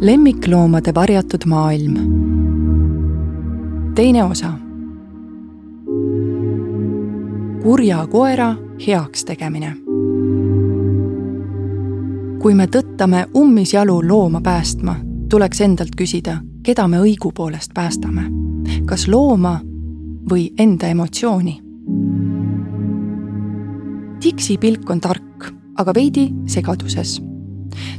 lemmikloomade varjatud maailm. teine osa. kurja koera heaks tegemine. kui me tõttame ummisjalu looma päästma, tuleks endalt küsida, keda me õigupoolest päästame. kas looma või enda emotsiooni? Dixi pilk on tark, aga veidi segaduses.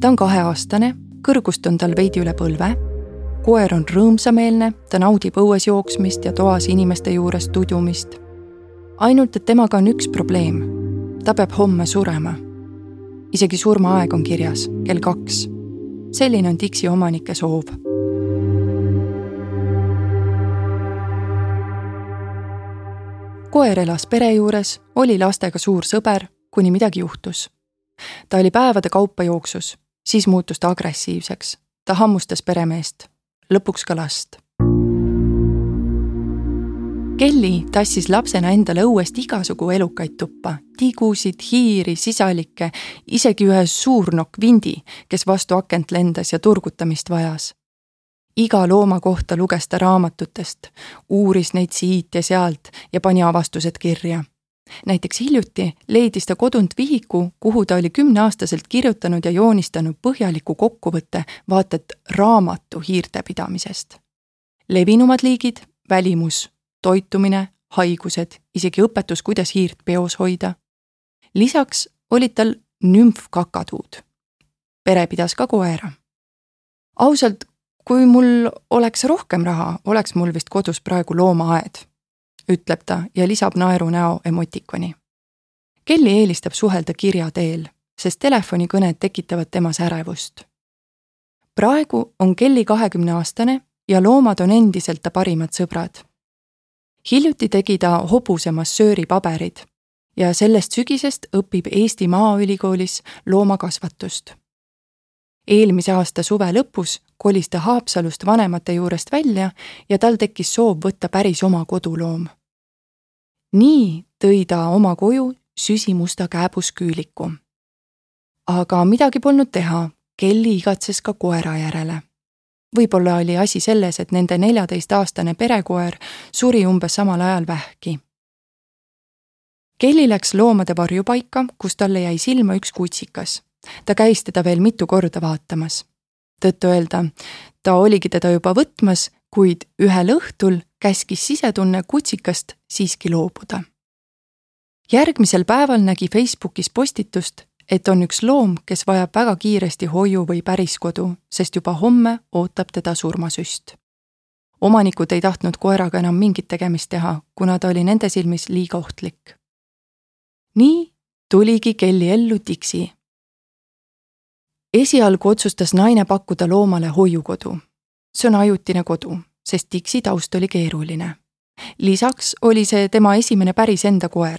ta on kaheaastane kõrgust on tal veidi üle põlve. koer on rõõmsameelne, ta naudib õues jooksmist ja toas inimeste juures tudjumist. ainult, et temaga on üks probleem. ta peab homme surema. isegi surmaaeg on kirjas, kell kaks. selline on Dixi omanike soov koer elas pere juures, oli lastega suur sõber, kuni midagi juhtus. ta oli päevade kaupa jooksus siis muutus ta agressiivseks. ta hammustas peremeest, lõpuks ka last. Kelly tassis lapsena endale õuest igasugu elukaid tuppa, tigusid, hiiri, sisalikke, isegi ühe suurnokk vindi, kes vastu akent lendas ja turgutamist vajas. iga looma kohta luges ta raamatutest, uuris neid siit ja sealt ja pani avastused kirja näiteks hiljuti leidis ta kodunt vihiku, kuhu ta oli kümneaastaselt kirjutanud ja joonistanud põhjaliku kokkuvõtte vaata et raamatu hiirte pidamisest. levinumad liigid, välimus, toitumine, haigused, isegi õpetus, kuidas hiirt peos hoida. lisaks olid tal nümfkakatuud. pere pidas ka koera. ausalt, kui mul oleks rohkem raha, oleks mul vist kodus praegu loomaaed ütleb ta ja lisab naeru näo emotikoni. Kelly eelistab suhelda kirja teel, sest telefonikõned tekitavad temas ärevust. praegu on Kelly kahekümneaastane ja loomad on endiselt ta parimad sõbrad. hiljuti tegi ta hobuse massööripaberid ja sellest sügisest õpib Eesti Maaülikoolis loomakasvatust. eelmise aasta suve lõpus kolis ta Haapsalust vanemate juurest välja ja tal tekkis soov võtta päris oma koduloom nii tõi ta oma koju süsimusta kääbusküüliku. aga midagi polnud teha, Kelly igatses ka koera järele. võib-olla oli asi selles, et nende neljateistaastane perekoer suri umbes samal ajal vähki. Kelly läks loomade varjupaika, kus talle jäi silma üks kutsikas. ta käis teda veel mitu korda vaatamas. tõtt-öelda, ta oligi teda juba võtmas, kuid ühel õhtul käskis sisetunne kutsikast siiski loobuda. järgmisel päeval nägi Facebookis postitust, et on üks loom, kes vajab väga kiiresti hoiu või päriskodu, sest juba homme ootab teda surmasüst. omanikud ei tahtnud koeraga enam mingit tegemist teha, kuna ta oli nende silmis liiga ohtlik. nii tuligi Kelly ellu Dixi. esialgu otsustas naine pakkuda loomale hoiukodu. See on ajutine kodu sest Dixi taust oli keeruline. lisaks oli see tema esimene päris enda koer.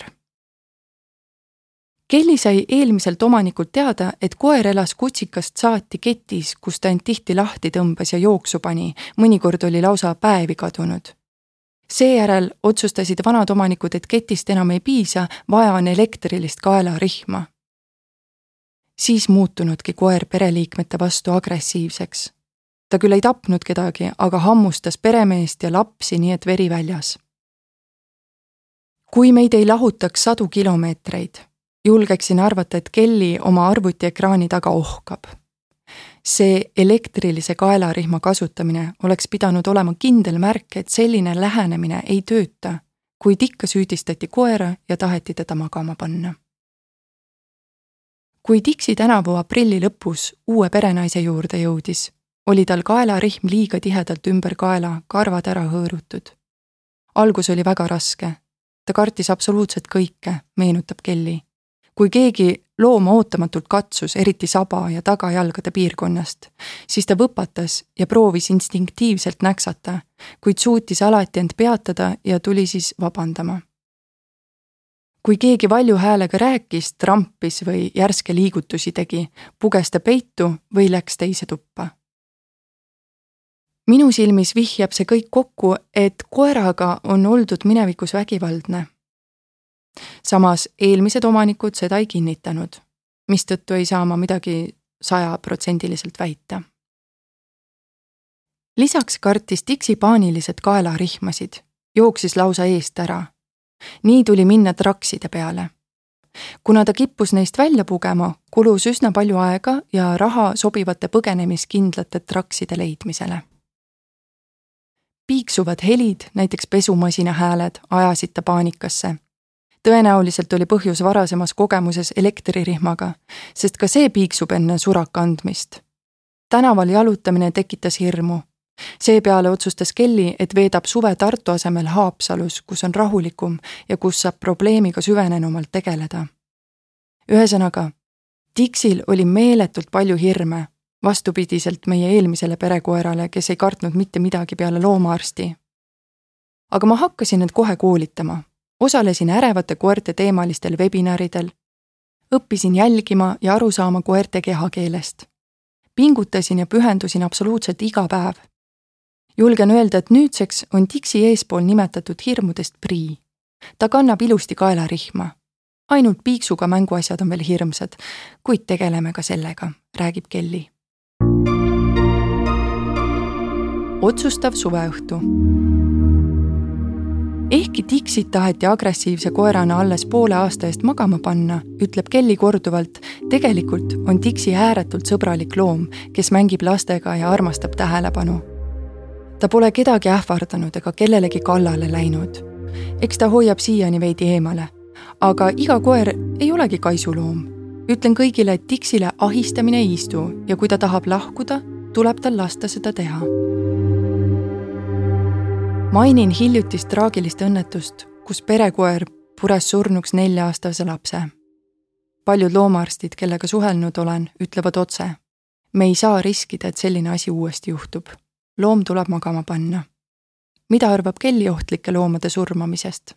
Kelly sai eelmiselt omanikult teada, et koer elas kutsikast saati ketis, kus ta end tihti lahti tõmbas ja jooksu pani, mõnikord oli lausa päevi kadunud. seejärel otsustasid vanad omanikud, et ketist enam ei piisa, vaja on elektrilist kaelarihma. siis muutunudki koer pereliikmete vastu agressiivseks ta küll ei tapnud kedagi, aga hammustas peremeest ja lapsi, nii et veri väljas. kui meid ei lahutaks sadu kilomeetreid, julgeksin arvata, et Kelly oma arvutiekraani taga ohkab. see elektrilise kaelarihma kasutamine oleks pidanud olema kindel märk, et selline lähenemine ei tööta, kuid ikka süüdistati koera ja taheti teda magama panna kui Dixi tänavu aprilli lõpus uue perenaise juurde jõudis, oli tal kaelarihm liiga tihedalt ümber kaela, karvad ära hõõrutud. algus oli väga raske. ta kartis absoluutselt kõike, meenutab Kelly. kui keegi looma ootamatult katsus, eriti saba ja tagajalgade piirkonnast, siis ta võpatas ja proovis instinktiivselt näksata, kuid suutis alati end peatada ja tuli siis vabandama kui keegi valju häälega rääkis, trampis või järske liigutusi tegi, puges ta peitu või läks teise tuppa minu silmis vihjab see kõik kokku, et koeraga on oldud minevikus vägivaldne. samas eelmised omanikud seda ei kinnitanud, mistõttu ei saa ma midagi sajaprotsendiliselt väita lisaks kartis Dixi paaniliselt kaelarihmasid, jooksis lausa eest ära. nii tuli minna trakside peale. kuna ta kippus neist välja pugema, kulus üsna palju aega ja raha sobivate põgenemiskindlate trakside leidmisele. Piiksuvad helid, näiteks pesumasina hääled, ajasid ta paanikasse tõenäoliselt oli põhjus varasemas kogemuses elektririhmaga, sest ka see piiksub enne suraka andmist. tänaval jalutamine tekitas hirmu. seepeale otsustas Kelly, et veedab suve Tartu asemel Haapsalus, kus on rahulikum ja kus saab probleemiga süvenenumalt tegeleda. ühesõnaga, Dixil oli meeletult palju hirme, vastupidiselt meie eelmisele perekoerale, kes ei kartnud mitte midagi peale loomaarsti. aga ma hakkasin end kohe koolitama osalesin ärevate koerte teemalistel webinaridel, õppisin jälgima ja aru saama koerte kehakeelest. pingutasin ja pühendusin absoluutselt iga päev. julgen öelda, et nüüdseks on Dixi eespool nimetatud hirmudest prii. ta kannab ilusti kaelarihma. ainult piiksuga mänguasjad on veel hirmsad, kuid tegeleme ka sellega, räägib Kelly. Otsustav suveõhtu ehkki Dixit taheti agressiivse koerana alles poole aasta eest magama panna, ütleb Kelly korduvalt, tegelikult on Dixi ääretult sõbralik loom, kes mängib lastega ja armastab tähelepanu. ta pole kedagi ähvardanud ega kellelegi kallale läinud. eks ta hoiab siiani veidi eemale. aga iga koer ei olegi kaisuloom. ütlen kõigile, et Dixile ahistamine ei istu ja kui ta tahab lahkuda, tuleb tal lasta seda teha mainin hiljutist traagilist õnnetust, kus perekoer pures surnuks nelja-aastase lapse. paljud loomaarstid, kellega suhelnud olen, ütlevad otse. me ei saa riskida, et selline asi uuesti juhtub. loom tuleb magama panna. mida arvab Kelly ohtlike loomade surmamisest?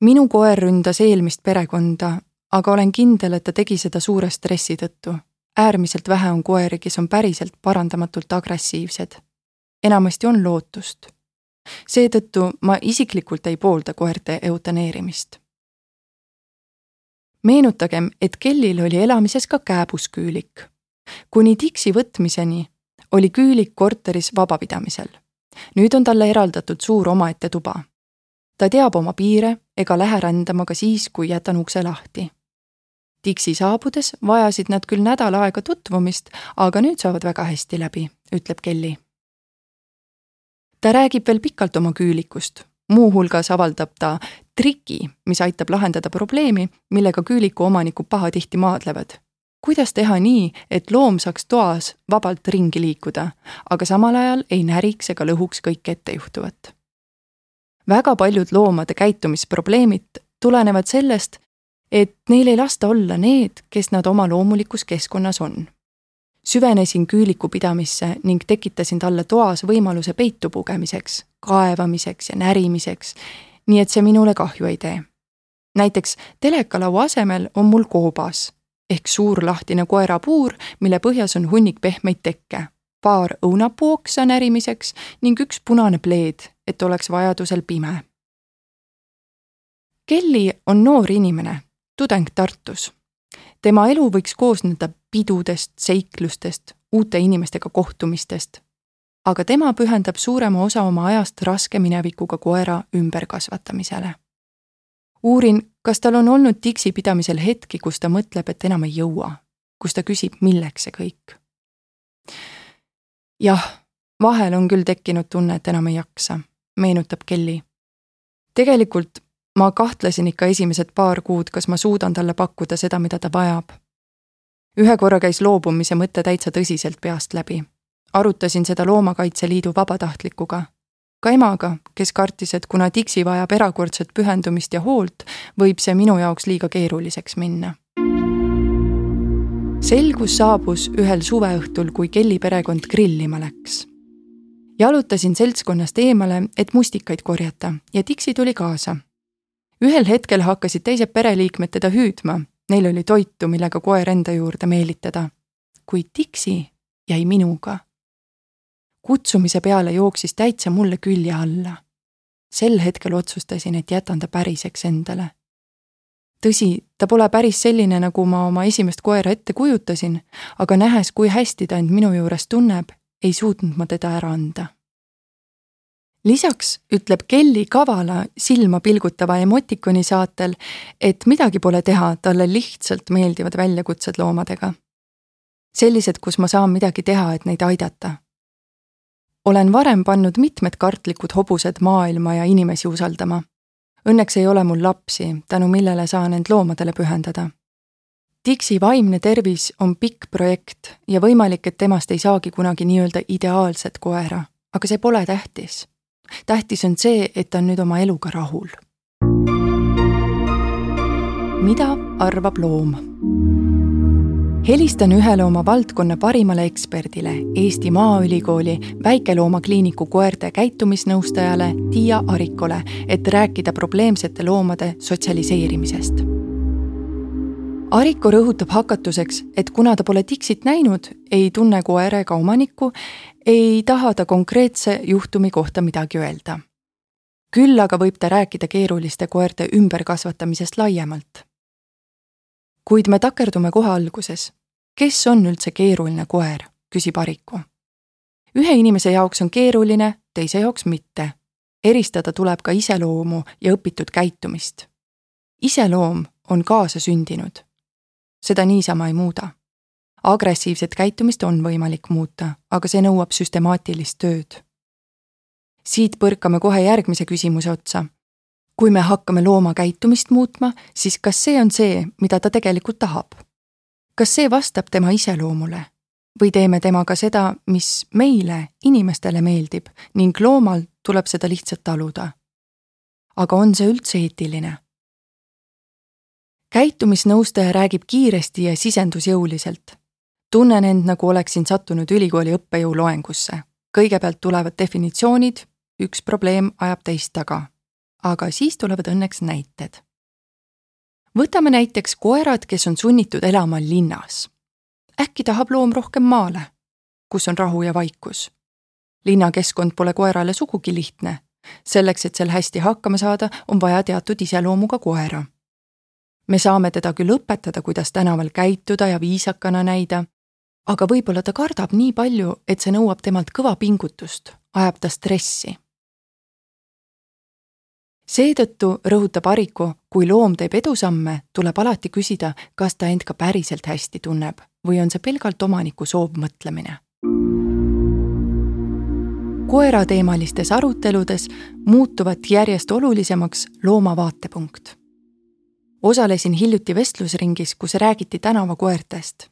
minu koer ründas eelmist perekonda, aga olen kindel, et ta tegi seda suure stressi tõttu. äärmiselt vähe on koeri, kes on päriselt parandamatult agressiivsed enamasti on lootust. seetõttu ma isiklikult ei poolda koerte eutaneerimist. meenutagem, et Kellil oli elamises ka kääbusküülik. kuni Dixi võtmiseni oli küülik korteris vabapidamisel. nüüd on talle eraldatud suur omaette tuba. ta teab oma piire ega lähe rändama ka siis, kui jätan ukse lahti Dixi saabudes vajasid nad küll nädal aega tutvumist, aga nüüd saavad väga hästi läbi, ütleb Kelly ta räägib veel pikalt oma küülikust, muuhulgas avaldab ta triki, mis aitab lahendada probleemi, millega küüliku omanikud pahatihti maadlevad. kuidas teha nii, et loom saaks toas vabalt ringi liikuda, aga samal ajal ei näriks ega lõhuks kõike ettejuhtuvat? väga paljud loomade käitumisprobleemid tulenevad sellest, et neil ei lasta olla need, kes nad oma loomulikus keskkonnas on süvenesin küüliku pidamisse ning tekitasin talle toas võimaluse peitu pugemiseks, kaevamiseks ja närimiseks, nii et see minule kahju ei tee. näiteks telekalaua asemel on mul koobas ehk suur lahtine koerapuur, mille põhjas on hunnik pehmeid tekke, paar õunapuuoksa närimiseks ning üks punane pleed, et oleks vajadusel pime. Kelly on noor inimene, tudeng Tartus tema elu võiks koosneda pidudest, seiklustest, uute inimestega kohtumistest. aga tema pühendab suurema osa oma ajast raske minevikuga koera ümberkasvatamisele. uurin, kas tal on olnud tiksi pidamisel hetki, kus ta mõtleb, et enam ei jõua, kus ta küsib, milleks see kõik. jah, vahel on küll tekkinud tunne, et enam ei jaksa, meenutab Kelly. tegelikult ma kahtlesin ikka esimesed paar kuud, kas ma suudan talle pakkuda seda, mida ta vajab. ühe korra käis loobumise mõte täitsa tõsiselt peast läbi. arutasin seda Loomakaitse Liidu vabatahtlikuga. ka emaga, kes kartis, et kuna Dixi vajab erakordset pühendumist ja hoolt, võib see minu jaoks liiga keeruliseks minna. selgus saabus ühel suveõhtul, kui Kelly perekond grillima läks jalutasin seltskonnast eemale, et mustikaid korjata ja Dixi tuli kaasa ühel hetkel hakkasid teised pereliikmed teda hüüdma, neil oli toitu, millega koer enda juurde meelitada. kuid Dixi jäi minuga. kutsumise peale jooksis täitsa mulle külje alla. sel hetkel otsustasin, et jätan ta päriseks endale. tõsi, ta pole päris selline, nagu ma oma esimest koera ette kujutasin, aga nähes, kui hästi ta end minu juures tunneb ei suutnud ma teda ära anda. Lisaks ütleb Kelly kavala silma pilgutava emotikoni saatel, et midagi pole teha, talle lihtsalt meeldivad väljakutsed loomadega. sellised, kus ma saan midagi teha, et neid aidata. olen varem pannud mitmed kartlikud hobused maailma ja inimesi usaldama. Õnneks ei ole mul lapsi, tänu millele saan end loomadele pühendada Dixi vaimne tervis on pikk projekt ja võimalik, et temast ei saagi kunagi nii-öelda ideaalset koera, aga see pole tähtis. Tähtis on see, et ta on nüüd oma eluga rahul. mida arvab loom? helistan ühele oma valdkonna parimale eksperdile, Eesti Maaülikooli väikeloomakliiniku koerte käitumisnõustajale Tiia Arikole, et rääkida probleemsete loomade sotsialiseerimisest Ariko rõhutab hakatuseks, et kuna ta pole Dixit näinud, ei tunne koer ega omanikku, ei taha ta konkreetse juhtumi kohta midagi öelda. küll aga võib ta rääkida keeruliste koerte ümberkasvatamisest laiemalt. kuid me takerdume kohe alguses. kes on üldse keeruline koer, küsib Ariko. ühe inimese jaoks on keeruline, teise jaoks mitte. eristada tuleb ka iseloomu ja õpitud käitumist. iseloom on kaasasündinud seda niisama ei muuda. agressiivset käitumist on võimalik muuta, aga see nõuab süstemaatilist tööd. siit põrkame kohe järgmise küsimuse otsa. kui me hakkame looma käitumist muutma, siis kas see on see, mida ta tegelikult tahab? kas see vastab tema iseloomule? või teeme temaga seda, mis meile, inimestele meeldib ning loomal tuleb seda lihtsalt taluda? aga on see üldse eetiline? Käitumisnõustaja räägib kiiresti ja sisendusjõuliselt. tunnen end, nagu oleksin sattunud ülikooli õppejõu loengusse. kõigepealt tulevad definitsioonid, üks probleem ajab teist taga. aga siis tulevad õnneks näited. võtame näiteks koerad, kes on sunnitud elama linnas. äkki tahab loom rohkem maale, kus on rahu ja vaikus. linnakeskkond pole koerale sugugi lihtne selleks, et seal hästi hakkama saada, on vaja teatud iseloomuga koera me saame teda küll õpetada, kuidas tänaval käituda ja viisakana näida, aga võib-olla ta kardab nii palju, et see nõuab temalt kõva pingutust, ajab ta stressi. seetõttu rõhutab Ariku, kui loom teeb edusamme, tuleb alati küsida, kas ta end ka päriselt hästi tunneb või on see pelgalt omaniku soovmõtlemine koerateemalistes aruteludes muutuvad järjest olulisemaks looma vaatepunkt osalesin hiljuti vestlusringis, kus räägiti tänavakoertest.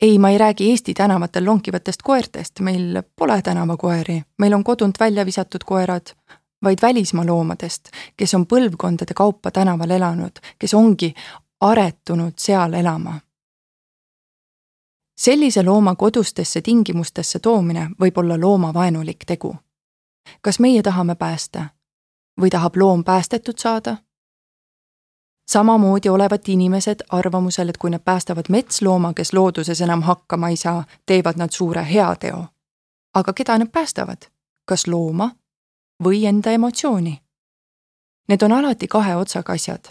ei, ma ei räägi Eesti tänavatel lonkivatest koertest, meil pole tänavakoeri, meil on kodunt välja visatud koerad, vaid välismaa loomadest, kes on põlvkondade kaupa tänaval elanud, kes ongi aretunud seal elama. sellise looma kodustesse tingimustesse toomine võib olla loomavaenulik tegu. kas meie tahame päästa või tahab loom päästetud saada samamoodi olevat inimesed arvamusel, et kui nad päästavad metslooma, kes looduses enam hakkama ei saa, teevad nad suure heateo. aga keda nad päästavad? kas looma või enda emotsiooni? Need on alati kahe otsaga asjad.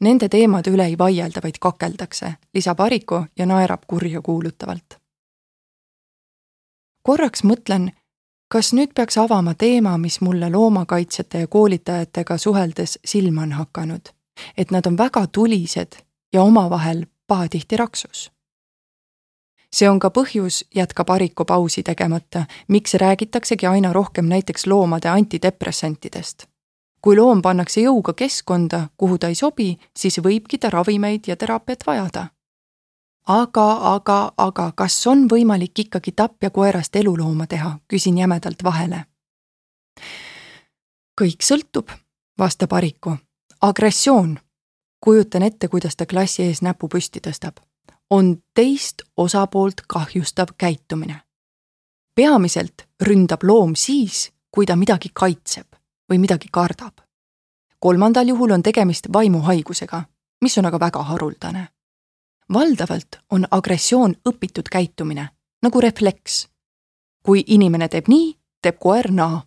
Nende teemade üle ei vaielda, vaid kakeldakse, lisab Ariku ja naerab kurja kuulutavalt. korraks mõtlen, kas nüüd peaks avama teema, mis mulle loomakaitsjate ja koolitajatega suheldes silma on hakanud et nad on väga tulised ja omavahel pahatihti raksus. see on ka põhjus, jätkab Ariku pausi tegemata, miks räägitaksegi aina rohkem näiteks loomade antidepressantidest. kui loom pannakse jõuga keskkonda, kuhu ta ei sobi, siis võibki ta ravimeid ja teraapiat vajada. aga, aga, aga kas on võimalik ikkagi tapja koerast elulooma teha, küsin jämedalt vahele. kõik sõltub, vastab Ariku agressioon, kujutan ette, kuidas ta klassi ees näpu püsti tõstab, on teist osapoolt kahjustav käitumine. peamiselt ründab loom siis, kui ta midagi kaitseb või midagi kardab. kolmandal juhul on tegemist vaimuhaigusega, mis on aga väga haruldane. valdavalt on agressioon õpitud käitumine, nagu refleks. kui inimene teeb nii, teeb koer naa.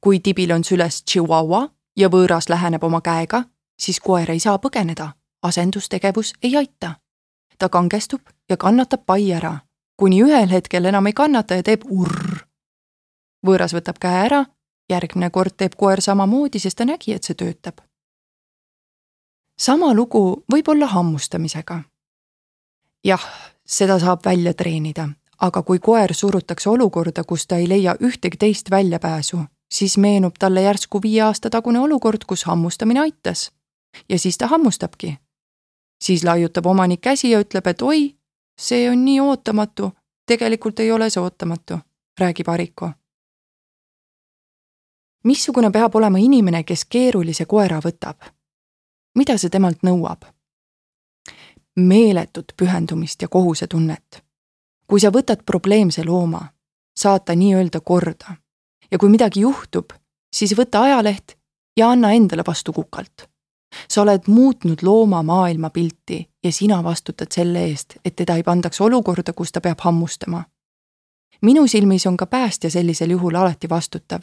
kui tibil on süles Chihuahua ja võõras läheneb oma käega, siis koer ei saa põgeneda, asendustegevus ei aita. ta kangestub ja kannatab pai ära, kuni ühel hetkel enam ei kannata ja teeb urr. võõras võtab käe ära, järgmine kord teeb koer samamoodi, sest ta nägi, et see töötab. sama lugu võib olla hammustamisega. jah, seda saab välja treenida, aga kui koer surutakse olukorda, kus ta ei leia ühtegi teist väljapääsu, siis meenub talle järsku viie aasta tagune olukord, kus hammustamine aitas. ja siis ta hammustabki. siis laiutab omanik käsi ja ütleb, et oi, see on nii ootamatu, tegelikult ei ole see ootamatu, räägib Ariko. missugune peab olema inimene, kes keerulise koera võtab? mida see temalt nõuab? meeletut pühendumist ja kohusetunnet. kui sa võtad probleemse looma, saad ta nii-öelda korda ja kui midagi juhtub, siis võta ajaleht ja anna endale vastu kukalt. sa oled muutnud looma maailmapilti ja sina vastutad selle eest, et teda ei pandaks olukorda, kus ta peab hammustama. minu silmis on ka päästja sellisel juhul alati vastutav,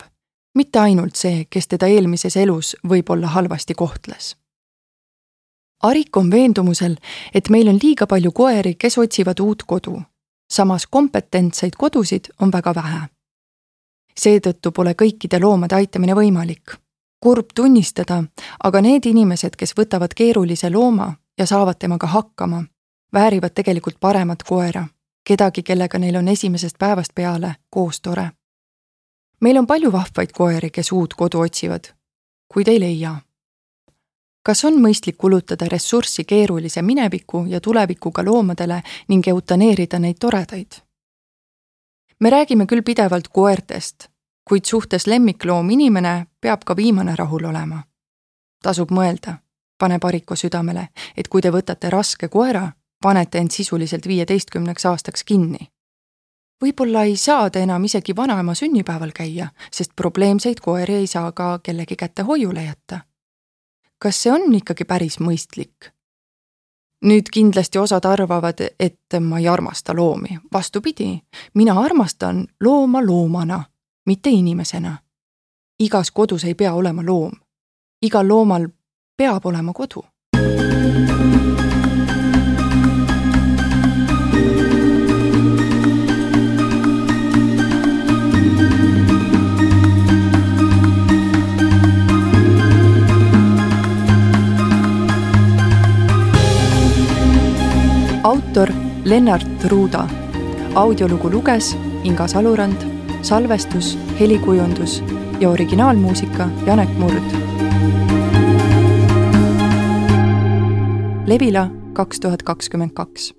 mitte ainult see, kes teda eelmises elus võib-olla halvasti kohtles. Arik on veendumusel, et meil on liiga palju koeri, kes otsivad uut kodu. samas kompetentseid kodusid on väga vähe seetõttu pole kõikide loomade aitamine võimalik. kurb tunnistada, aga need inimesed, kes võtavad keerulise looma ja saavad temaga hakkama, väärivad tegelikult paremat koera, kedagi, kellega neil on esimesest päevast peale koos tore. meil on palju vahvaid koeri, kes uut kodu otsivad, kuid ei leia. kas on mõistlik kulutada ressurssi keerulise mineviku ja tulevikuga loomadele ning eutaneerida neid toredaid? Me räägime küll pidevalt koertest, kuid suhtes lemmikloom inimene peab ka viimane rahul olema. tasub mõelda, pane Pariku südamele, et kui te võtate raske koera, panete end sisuliselt viieteistkümneks aastaks kinni. võib-olla ei saa te enam isegi vanaema sünnipäeval käia, sest probleemseid koeri ei saa ka kellegi kätte hoiule jätta. kas see on ikkagi päris mõistlik? Nüüd kindlasti osad arvavad, et ma ei armasta loomi, vastupidi, mina armastan looma loomana, mitte inimesena. igas kodus ei pea olema loom. igal loomal peab olema kodu Lennart Ruuda. audiolugu luges Inga Salurand, salvestus, helikujundus ja originaalmuusika Janek Murd. Levila kaks tuhat kakskümmend kaks